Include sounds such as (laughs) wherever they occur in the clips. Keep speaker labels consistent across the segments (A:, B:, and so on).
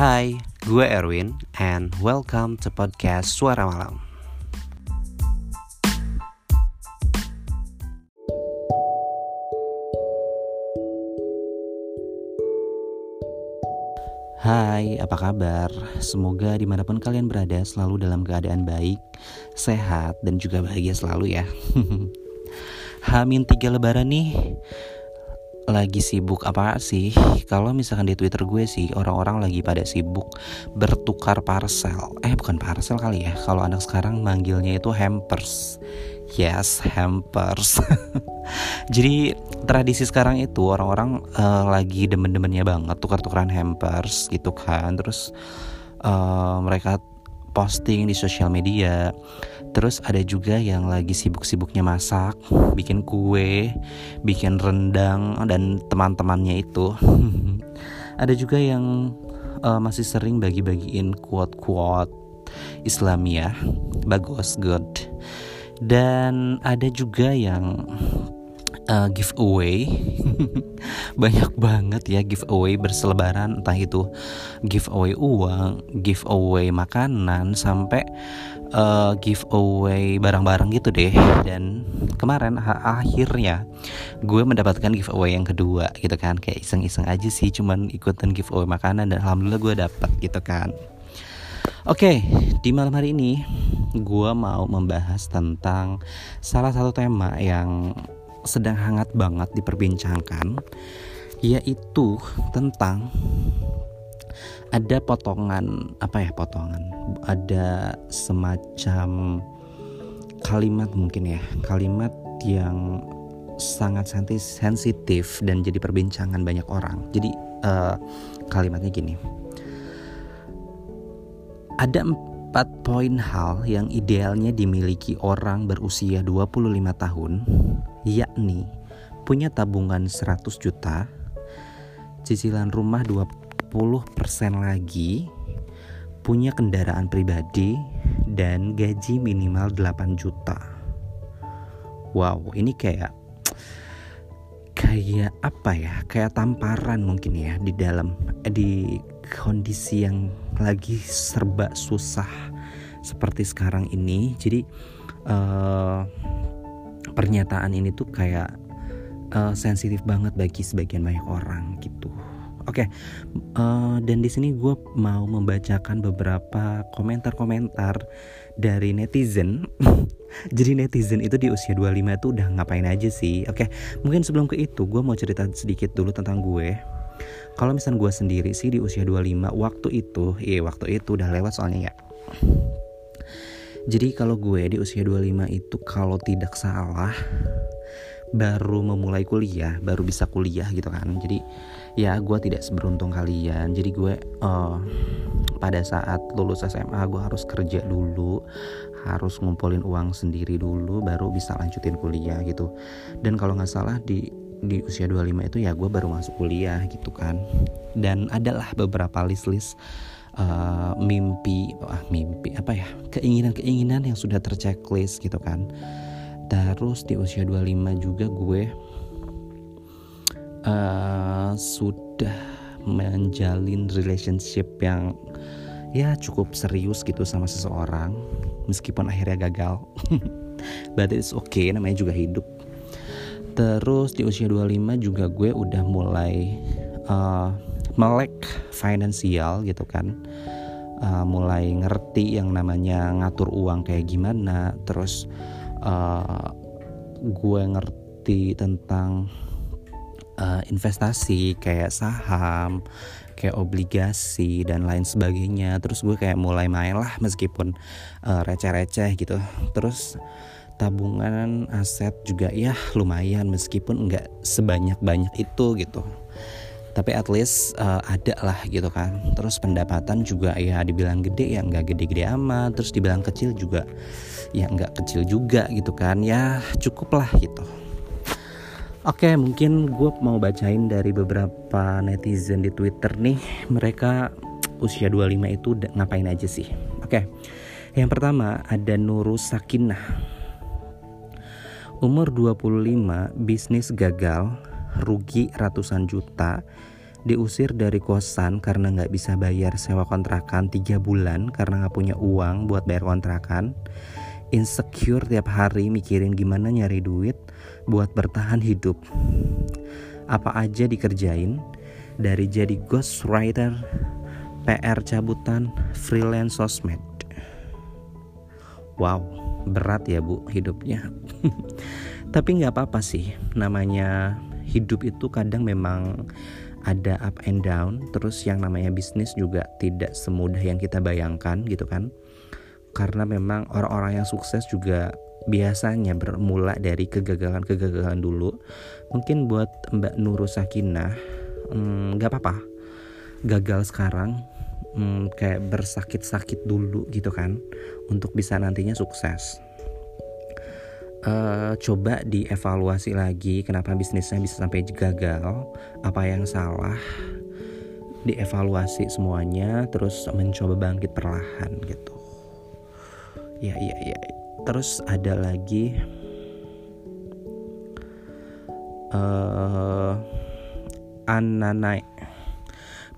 A: Hai, gue Erwin and welcome to podcast Suara Malam. Hai, apa kabar? Semoga di mana pun kalian berada selalu dalam keadaan baik, sehat, dan juga bahagia selalu ya. (laughs) Hamin tiga lebaran nih lagi sibuk apa sih? Kalau misalkan di Twitter gue sih orang-orang lagi pada sibuk bertukar parcel. Eh bukan parcel kali ya. Kalau anak sekarang manggilnya itu hampers. Yes, hampers. (laughs) Jadi tradisi sekarang itu orang-orang uh, lagi demen-demennya banget tukar-tukaran hampers gitu kan. Terus uh, mereka posting di sosial media. Terus ada juga yang lagi sibuk-sibuknya masak, bikin kue, bikin rendang dan teman-temannya itu. (laughs) ada juga yang uh, masih sering bagi-bagiin quote-quote Islamia, bagus, good. Dan ada juga yang uh, giveaway (laughs) banyak banget ya giveaway berselebaran entah itu giveaway uang giveaway makanan sampai uh, giveaway barang-barang gitu deh. Dan kemarin akhirnya gue mendapatkan giveaway yang kedua gitu kan. Kayak iseng-iseng aja sih cuman ikutan giveaway makanan dan alhamdulillah gue dapet gitu kan. Oke, okay, di malam hari ini gue mau membahas tentang salah satu tema yang sedang hangat banget diperbincangkan yaitu tentang ada potongan apa ya potongan? Ada semacam kalimat mungkin ya kalimat yang sangat sensitif dan jadi perbincangan banyak orang. Jadi uh, kalimatnya gini. Ada empat poin hal yang idealnya dimiliki orang berusia 25 tahun yakni punya tabungan 100 juta, cicilan rumah 20% lagi, punya kendaraan pribadi, dan gaji minimal 8 juta. Wow, ini kayak kayak apa ya? Kayak tamparan mungkin ya di dalam di kondisi yang lagi serba susah seperti sekarang ini. Jadi uh, pernyataan ini tuh kayak uh, sensitif banget bagi sebagian banyak orang gitu. Oke, okay, uh, eh, dan di sini gue mau membacakan beberapa komentar-komentar dari netizen. (laughs) Jadi netizen itu di usia 25 tuh udah ngapain aja sih? Oke, okay, mungkin sebelum ke itu gue mau cerita sedikit dulu tentang gue. Kalau misalnya gue sendiri sih di usia 25 waktu itu, iya waktu itu udah lewat soalnya ya jadi kalau gue di usia 25 itu kalau tidak salah baru memulai kuliah, baru bisa kuliah gitu kan. Jadi ya gue tidak seberuntung kalian. Jadi gue uh, pada saat lulus SMA gue harus kerja dulu, harus ngumpulin uang sendiri dulu, baru bisa lanjutin kuliah gitu. Dan kalau nggak salah di di usia 25 itu ya gue baru masuk kuliah gitu kan. Dan adalah beberapa list-list uh, mimpi ah mimpi apa ya keinginan-keinginan yang sudah terchecklist gitu kan terus di usia 25 juga gue uh, sudah menjalin relationship yang ya cukup serius gitu sama seseorang meskipun akhirnya gagal. (laughs) But it's okay namanya juga hidup. Terus di usia 25 juga gue udah mulai uh, melek finansial gitu kan. Uh, mulai ngerti yang namanya ngatur uang kayak gimana terus uh, gue ngerti tentang uh, investasi kayak saham kayak obligasi dan lain sebagainya. Terus gue kayak mulai main lah meskipun uh, receh-receh gitu. Terus tabungan aset juga ya lumayan meskipun nggak sebanyak banyak itu gitu tapi at least uh, ada lah gitu kan. Terus pendapatan juga ya dibilang gede ya nggak gede-gede amat. Terus dibilang kecil juga ya nggak kecil juga gitu kan. Ya cukup lah gitu. Oke mungkin gue mau bacain dari beberapa netizen di Twitter nih. Mereka usia 25 itu ngapain aja sih? Oke yang pertama ada Nurus Sakinah. Umur 25 bisnis gagal rugi ratusan juta diusir dari kosan karena nggak bisa bayar sewa kontrakan tiga bulan karena nggak punya uang buat bayar kontrakan. Insecure tiap hari mikirin gimana nyari duit buat bertahan hidup. Apa aja dikerjain? Dari jadi ghostwriter PR cabutan freelance sosmed. Wow berat ya bu hidupnya. (laughs) Tapi nggak apa-apa sih namanya hidup itu kadang memang ada up and down terus yang namanya bisnis juga tidak semudah yang kita bayangkan gitu kan. Karena memang orang-orang yang sukses juga biasanya bermula dari kegagalan-kegagalan dulu. Mungkin buat Mbak Nurul Sakinah hmm, nggak hmm, apa-apa. Gagal sekarang hmm, kayak bersakit-sakit dulu gitu kan untuk bisa nantinya sukses uh, coba dievaluasi lagi kenapa bisnisnya bisa sampai gagal, apa yang salah, dievaluasi semuanya, terus mencoba bangkit perlahan gitu. Ya ya ya. Terus ada lagi uh, Ananai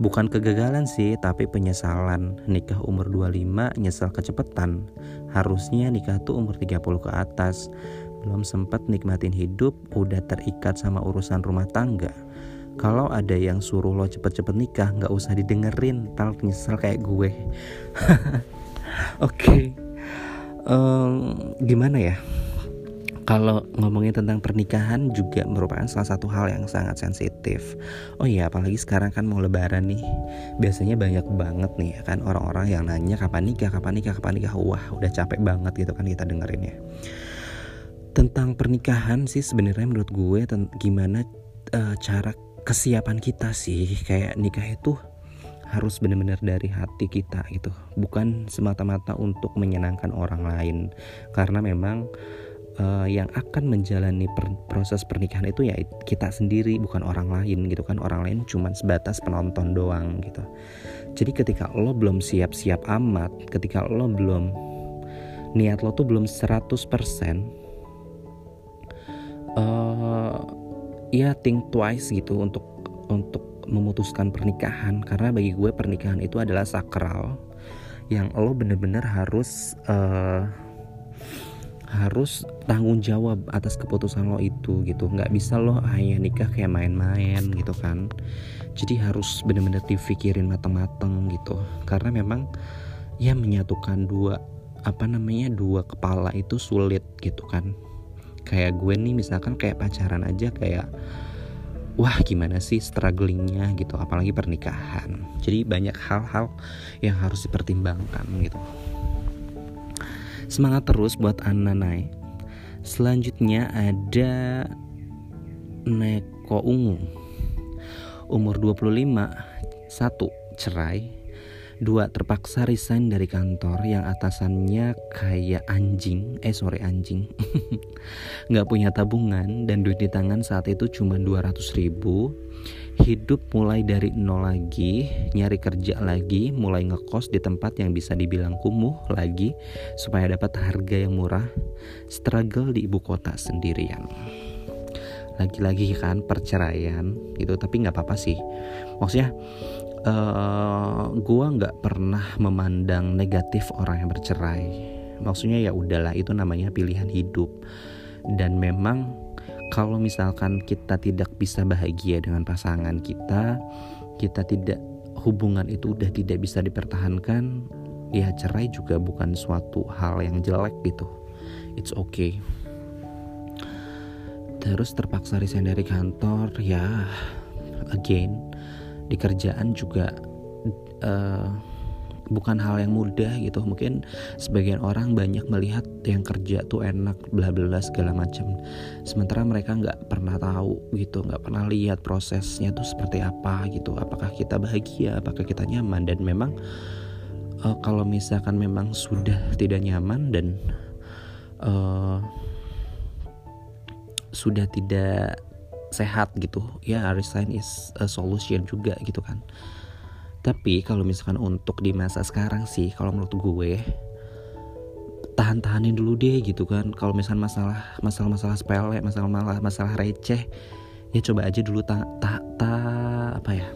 A: Bukan kegagalan sih, tapi penyesalan. Nikah umur 25, nyesal kecepetan. Harusnya nikah tuh umur 30 ke atas. Belum sempet nikmatin hidup, udah terikat sama urusan rumah tangga. Kalau ada yang suruh lo cepet-cepet nikah, nggak usah didengerin, tal nyesel kayak gue. (laughs) Oke, okay. um, gimana ya? Kalau ngomongin tentang pernikahan juga merupakan salah satu hal yang sangat sensitif. Oh iya, apalagi sekarang kan mau lebaran nih. Biasanya banyak banget nih ya kan orang-orang yang nanya kapan nikah, kapan nikah, kapan nikah. Wah, udah capek banget gitu kan kita dengerinnya. Tentang pernikahan sih sebenarnya menurut gue gimana uh, cara kesiapan kita sih kayak nikah itu harus benar-benar dari hati kita gitu bukan semata-mata untuk menyenangkan orang lain karena memang uh, yang akan menjalani per proses pernikahan itu ya kita sendiri bukan orang lain gitu kan. Orang lain cuma sebatas penonton doang gitu. Jadi ketika lo belum siap-siap amat ketika lo belum niat lo tuh belum 100% uh, ya think twice gitu untuk untuk memutuskan pernikahan. Karena bagi gue pernikahan itu adalah sakral yang lo bener-bener harus uh, harus tanggung jawab atas keputusan lo itu gitu. Nggak bisa lo hanya nikah kayak main-main gitu kan. Jadi harus bener-bener dipikirin mateng-mateng gitu. Karena memang ya menyatukan dua apa namanya dua kepala itu sulit gitu kan. Kayak gue nih misalkan kayak pacaran aja kayak wah gimana sih strugglingnya gitu. Apalagi pernikahan. Jadi banyak hal-hal yang harus dipertimbangkan gitu Semangat terus buat Ananai. Selanjutnya ada Neko Ungu. Umur 25, satu cerai, dua terpaksa resign dari kantor yang atasannya kayak anjing, eh sore anjing, (laughs) nggak punya tabungan dan duit di tangan saat itu cuma 200 ribu hidup mulai dari nol lagi, nyari kerja lagi, mulai ngekos di tempat yang bisa dibilang kumuh lagi supaya dapat harga yang murah, struggle di ibu kota sendirian. Lagi-lagi kan perceraian gitu, tapi nggak apa-apa sih. Maksudnya uh, gua nggak pernah memandang negatif orang yang bercerai. Maksudnya ya udahlah itu namanya pilihan hidup dan memang kalau misalkan kita tidak bisa bahagia dengan pasangan kita, kita tidak hubungan itu udah tidak bisa dipertahankan, ya cerai juga bukan suatu hal yang jelek gitu. It's okay. Terus terpaksa resign dari kantor, ya again di kerjaan juga uh, bukan hal yang mudah gitu. Mungkin sebagian orang banyak melihat yang kerja tuh enak bla bla segala macam. Sementara mereka nggak pernah tahu gitu nggak pernah lihat prosesnya tuh seperti apa gitu. Apakah kita bahagia apakah kita nyaman? Dan memang uh, kalau misalkan memang sudah tidak nyaman dan uh, sudah tidak sehat gitu ya resign is a solution juga gitu kan tapi kalau misalkan untuk di masa sekarang sih kalau menurut gue tahan-tahanin dulu deh gitu kan. Kalau misalkan masalah masalah masalah sepele masalah masalah masalah receh ya coba aja dulu tak tak ta, apa ya?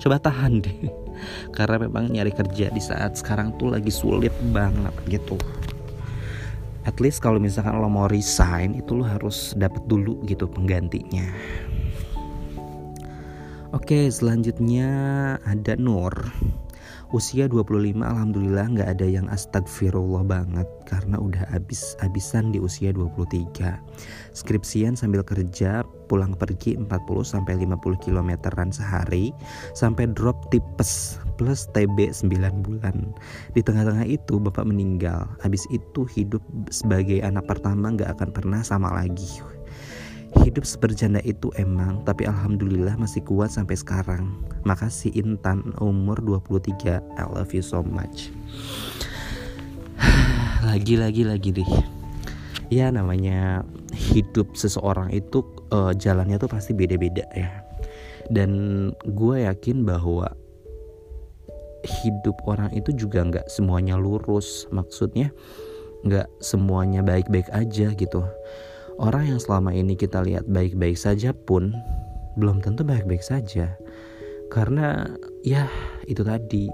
A: Coba tahan deh. (laughs) Karena memang nyari kerja di saat sekarang tuh lagi sulit banget gitu. At least kalau misalkan lo mau resign itu lo harus dapat dulu gitu penggantinya Oke selanjutnya ada Nur. Usia 25 alhamdulillah nggak ada yang astagfirullah banget Karena udah habis-habisan di usia 23 Skripsian sambil kerja pulang pergi 40 sampai 50 kilometeran sehari Sampai drop tipes plus TB 9 bulan. Di tengah-tengah itu bapak meninggal. Habis itu hidup sebagai anak pertama nggak akan pernah sama lagi Hidup seberjanda itu emang, tapi alhamdulillah masih kuat sampai sekarang. Makasih Intan, umur 23. I love you so much. (sighs) lagi lagi lagi deh. Ya namanya hidup seseorang itu uh, jalannya tuh pasti beda-beda ya. Dan gue yakin bahwa hidup orang itu juga nggak semuanya lurus. Maksudnya nggak semuanya baik-baik aja gitu Orang yang selama ini kita lihat baik-baik saja pun belum tentu baik-baik saja. Karena ya itu tadi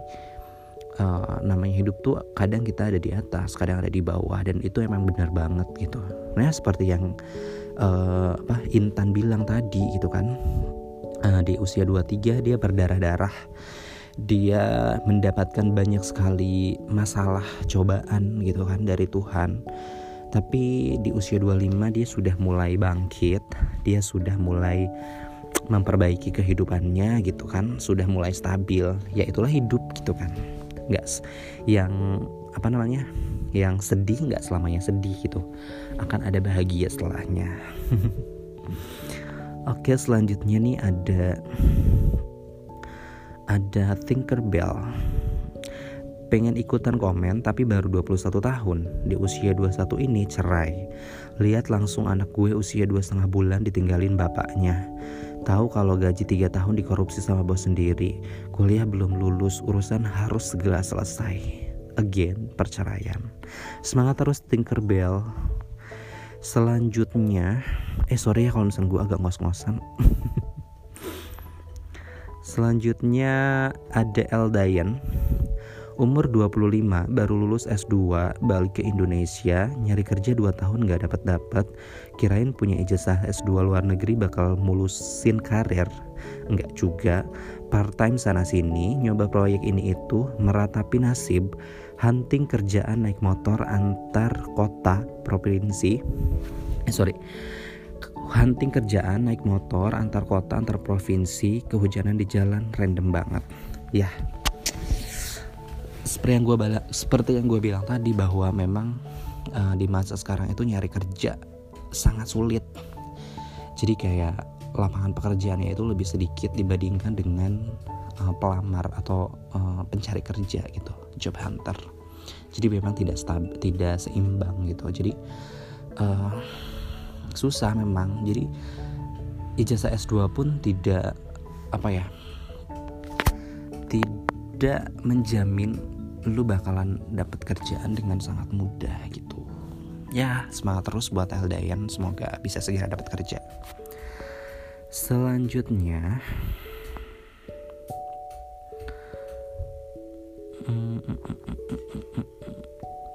A: uh, namanya hidup tuh kadang kita ada di atas, kadang ada di bawah dan itu emang benar banget gitu. Nah seperti yang uh, apa Intan bilang tadi gitu kan. Uh, di usia 23 dia berdarah-darah dia mendapatkan banyak sekali masalah cobaan gitu kan dari Tuhan tapi di usia 25 dia sudah mulai bangkit dia sudah mulai memperbaiki kehidupannya gitu kan sudah mulai stabil. Ya itulah hidup gitu kan. Nggak yang apa namanya yang sedih nggak selamanya sedih gitu. Akan ada bahagia setelahnya. (laughs) Oke selanjutnya nih ada ada Tinkerbell pengen ikutan komen tapi baru 21 tahun. Di usia 21 ini cerai. Lihat langsung anak gue usia dua setengah bulan ditinggalin bapaknya. Tahu kalau gaji 3 tahun dikorupsi sama bos sendiri. Kuliah belum lulus urusan harus segera selesai. Again perceraian. Semangat terus Tinkerbell selanjutnya eh sorry ya kalau misalnya gue agak ngos-ngosan. (laughs) Selanjutnya ada Eldayan Umur 25 baru lulus S2 balik ke Indonesia nyari kerja 2 tahun gak dapat dapat kirain punya ijazah S2 luar negeri bakal mulusin karir. Enggak juga part time sana sini nyoba proyek ini itu meratapi nasib hunting kerjaan naik motor antar kota provinsi. Eh sorry. Hunting kerjaan naik motor antar kota antar provinsi kehujanan di jalan random banget. Ya seperti yang gue seperti yang gue bilang tadi bahwa memang uh, di masa sekarang itu nyari kerja sangat sulit. Jadi kayak lapangan pekerjaannya itu lebih sedikit dibandingkan dengan uh, pelamar atau uh, pencari kerja gitu job hunter. Jadi memang tidak stab tidak seimbang gitu. Jadi uh, susah memang. Jadi ijazah S2 pun tidak apa ya tidak menjamin lu bakalan dapat kerjaan dengan sangat mudah gitu. Ya semangat terus buat Eldayan semoga bisa segera dapat kerja. Selanjutnya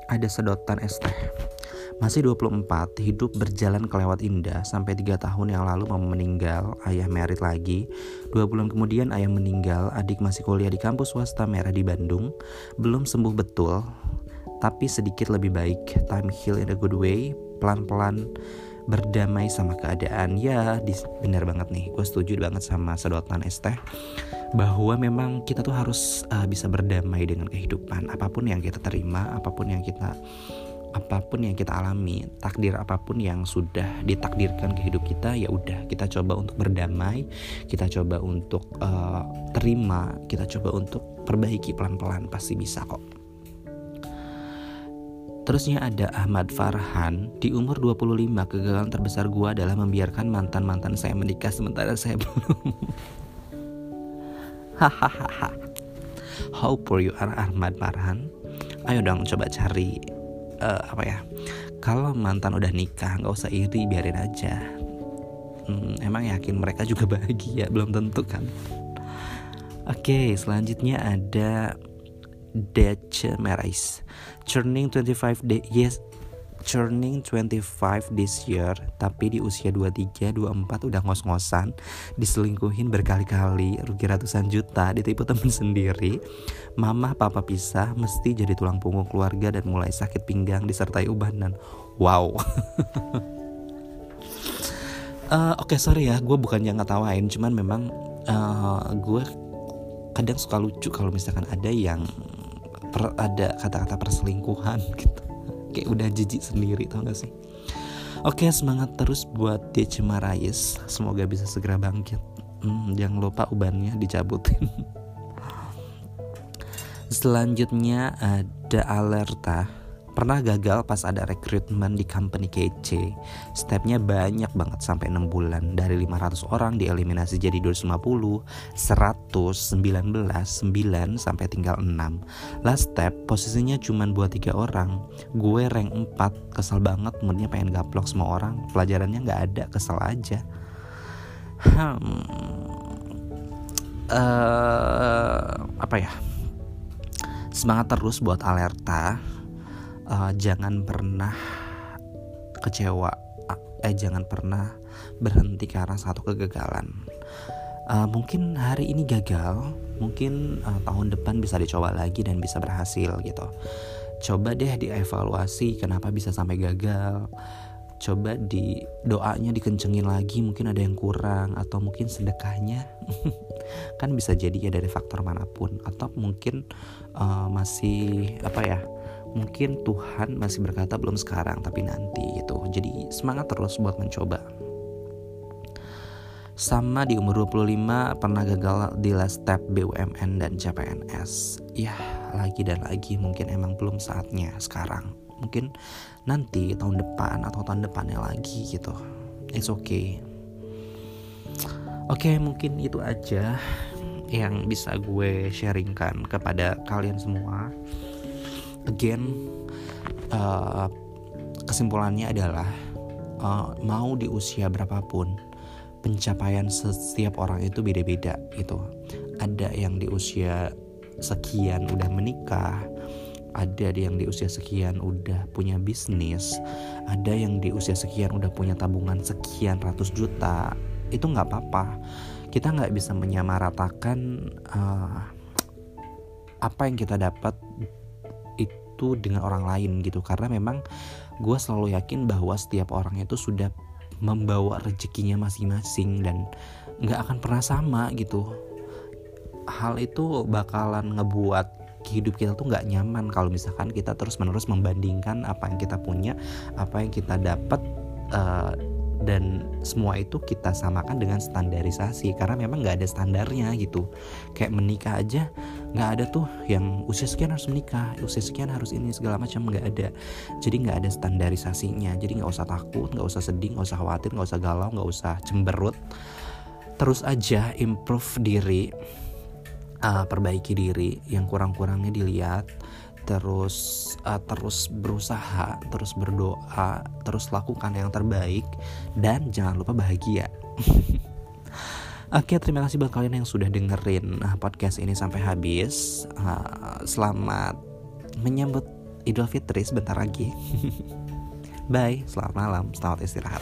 A: ada sedotan es teh masih 24, hidup berjalan kelewat indah sampai 3 tahun yang lalu mama meninggal, ayah merit lagi. Dua bulan kemudian ayah meninggal, adik masih kuliah di kampus swasta merah di Bandung. Belum sembuh betul, tapi sedikit lebih baik. Time heal in a good way, pelan-pelan berdamai sama keadaan. Ya, benar banget nih, gue setuju banget sama sedotan es teh bahwa memang kita tuh harus uh, bisa berdamai dengan kehidupan apa pun yang kita terima apa pun yang kita apa pun yang kita alami, takdir apa pun yang sudah ditakdirkan ke hidup kita, ya udah kita coba untuk berdamai, kita coba untuk uh, terima, kita coba untuk perbaiki pelan-pelan pasti bisa kok. Terusnya ada Ahmad Farhan Di umur 25 kegagalan terbesar gue adalah membiarkan mantan-mantan saya menikah sementara saya (laughs) belum. Hahaha. How poor you are Ahmad Farhan? Ayo dong coba cari uh, apa ya kalau mantan udah nikah nggak usah iri biarin aja. Hmm, emang yakin mereka juga (laughs) bahagia? Belum tentu kan? Oke, selanjutnya ada Dutch Marais. Churning 25 day yes churning 25 this year tapi di usia 23 24 udah ngos-ngosan diselingkuhin berkali-kali rugi ratusan juta ditipu temen (laughs) sendiri. Mama papa pisah mesti jadi tulang punggung keluarga dan mulai sakit pinggang disertai ubanan wow. Uh, (laughs) oke okay, sorry ya gue bukan yang ngetawain cuman memang uh, gue kadang suka lucu kalau misalkan ada yang per, ada kata-kata perselingkuhan (laughs) gitu kayak udah jijik sendiri tau gak sih? Oke semangat terus buat DC Marais Semoga bisa segera bangkit. Hmm, Jangan lupa ubannya dicabutin. (laughs) Selanjutnya ada Alerta Pernah gagal pas ada rekrutmen di company kece. Stepnya banyak banget sampai 6 bulan. Dari 500 orang dieliminasi jadi 250, 100, 19, 9 sampai tinggal 6. Last step posisinya cuma buat tiga orang. Gue rank 4, kesel banget moodnya pengen gaplok semua orang. Pelajarannya nggak ada, kesel aja. Hmm. Uh, apa ya? Semangat terus buat alerta uh, jangan pernah kecewa eh jangan pernah berhenti karena satu kegagalan. Uh, mungkin hari ini gagal mungkin uh, tahun depan bisa dicoba lagi dan bisa berhasil gitu. Coba deh dievaluasi kenapa bisa sampai gagal. Coba di doanya dikencengin lagi mungkin ada yang kurang atau mungkin sedekahnya. (laughs) Kan bisa jadi ya dari faktor mana pun atau mungkin uh, masih apa ya mungkin Tuhan masih berkata belum sekarang tapi nanti gitu. Jadi semangat terus buat mencoba. Sama di umur 25 pernah gagal di last step BUMN dan CPNS ya lagi dan lagi mungkin emang belum saatnya sekarang. Mungkin nanti tahun depan atau tahun depannya lagi gitu. It's okay. Oke okay, mungkin itu aja yang bisa gue sharingkan kepada kalian semua again uh, kesimpulannya adalah uh, mau di usia berapapun pencapaian setiap orang itu beda-beda gitu. Ada yang di usia sekian udah menikah ada yang di usia sekian udah punya bisnis ada yang di usia sekian udah punya tabungan sekian ratus juta itu nggak apa-apa. Kita nggak bisa menyamaratakan uh, apa yang kita dapat itu dengan orang lain gitu. Karena memang gue selalu yakin bahwa setiap orang itu sudah membawa rezekinya masing-masing dan nggak akan pernah sama gitu. Hal itu bakalan ngebuat hidup kita tuh nggak nyaman kalau misalkan kita terus menerus membandingkan apa yang kita punya apa yang kita dapat uh, dan semua itu kita samakan dengan standarisasi karena memang nggak ada standarnya gitu. Kayak menikah aja nggak ada tuh yang usia sekian harus menikah usia sekian harus ini segala macam nggak ada. Jadi nggak ada standarisasinya. Jadi nggak usah takut nggak usah sedih nggak usah khawatir nggak usah galau nggak usah cemberut. Terus aja improve diri uh, perbaiki diri. Yang kurang-kurangnya dilihat terus uh, terus berusaha, terus berdoa, terus lakukan yang terbaik dan jangan lupa bahagia. (laughs) Oke, terima kasih buat kalian yang sudah dengerin uh, podcast ini sampai habis. Uh, selamat menyambut Idul Fitri sebentar lagi. (laughs) Bye, selamat malam, selamat istirahat.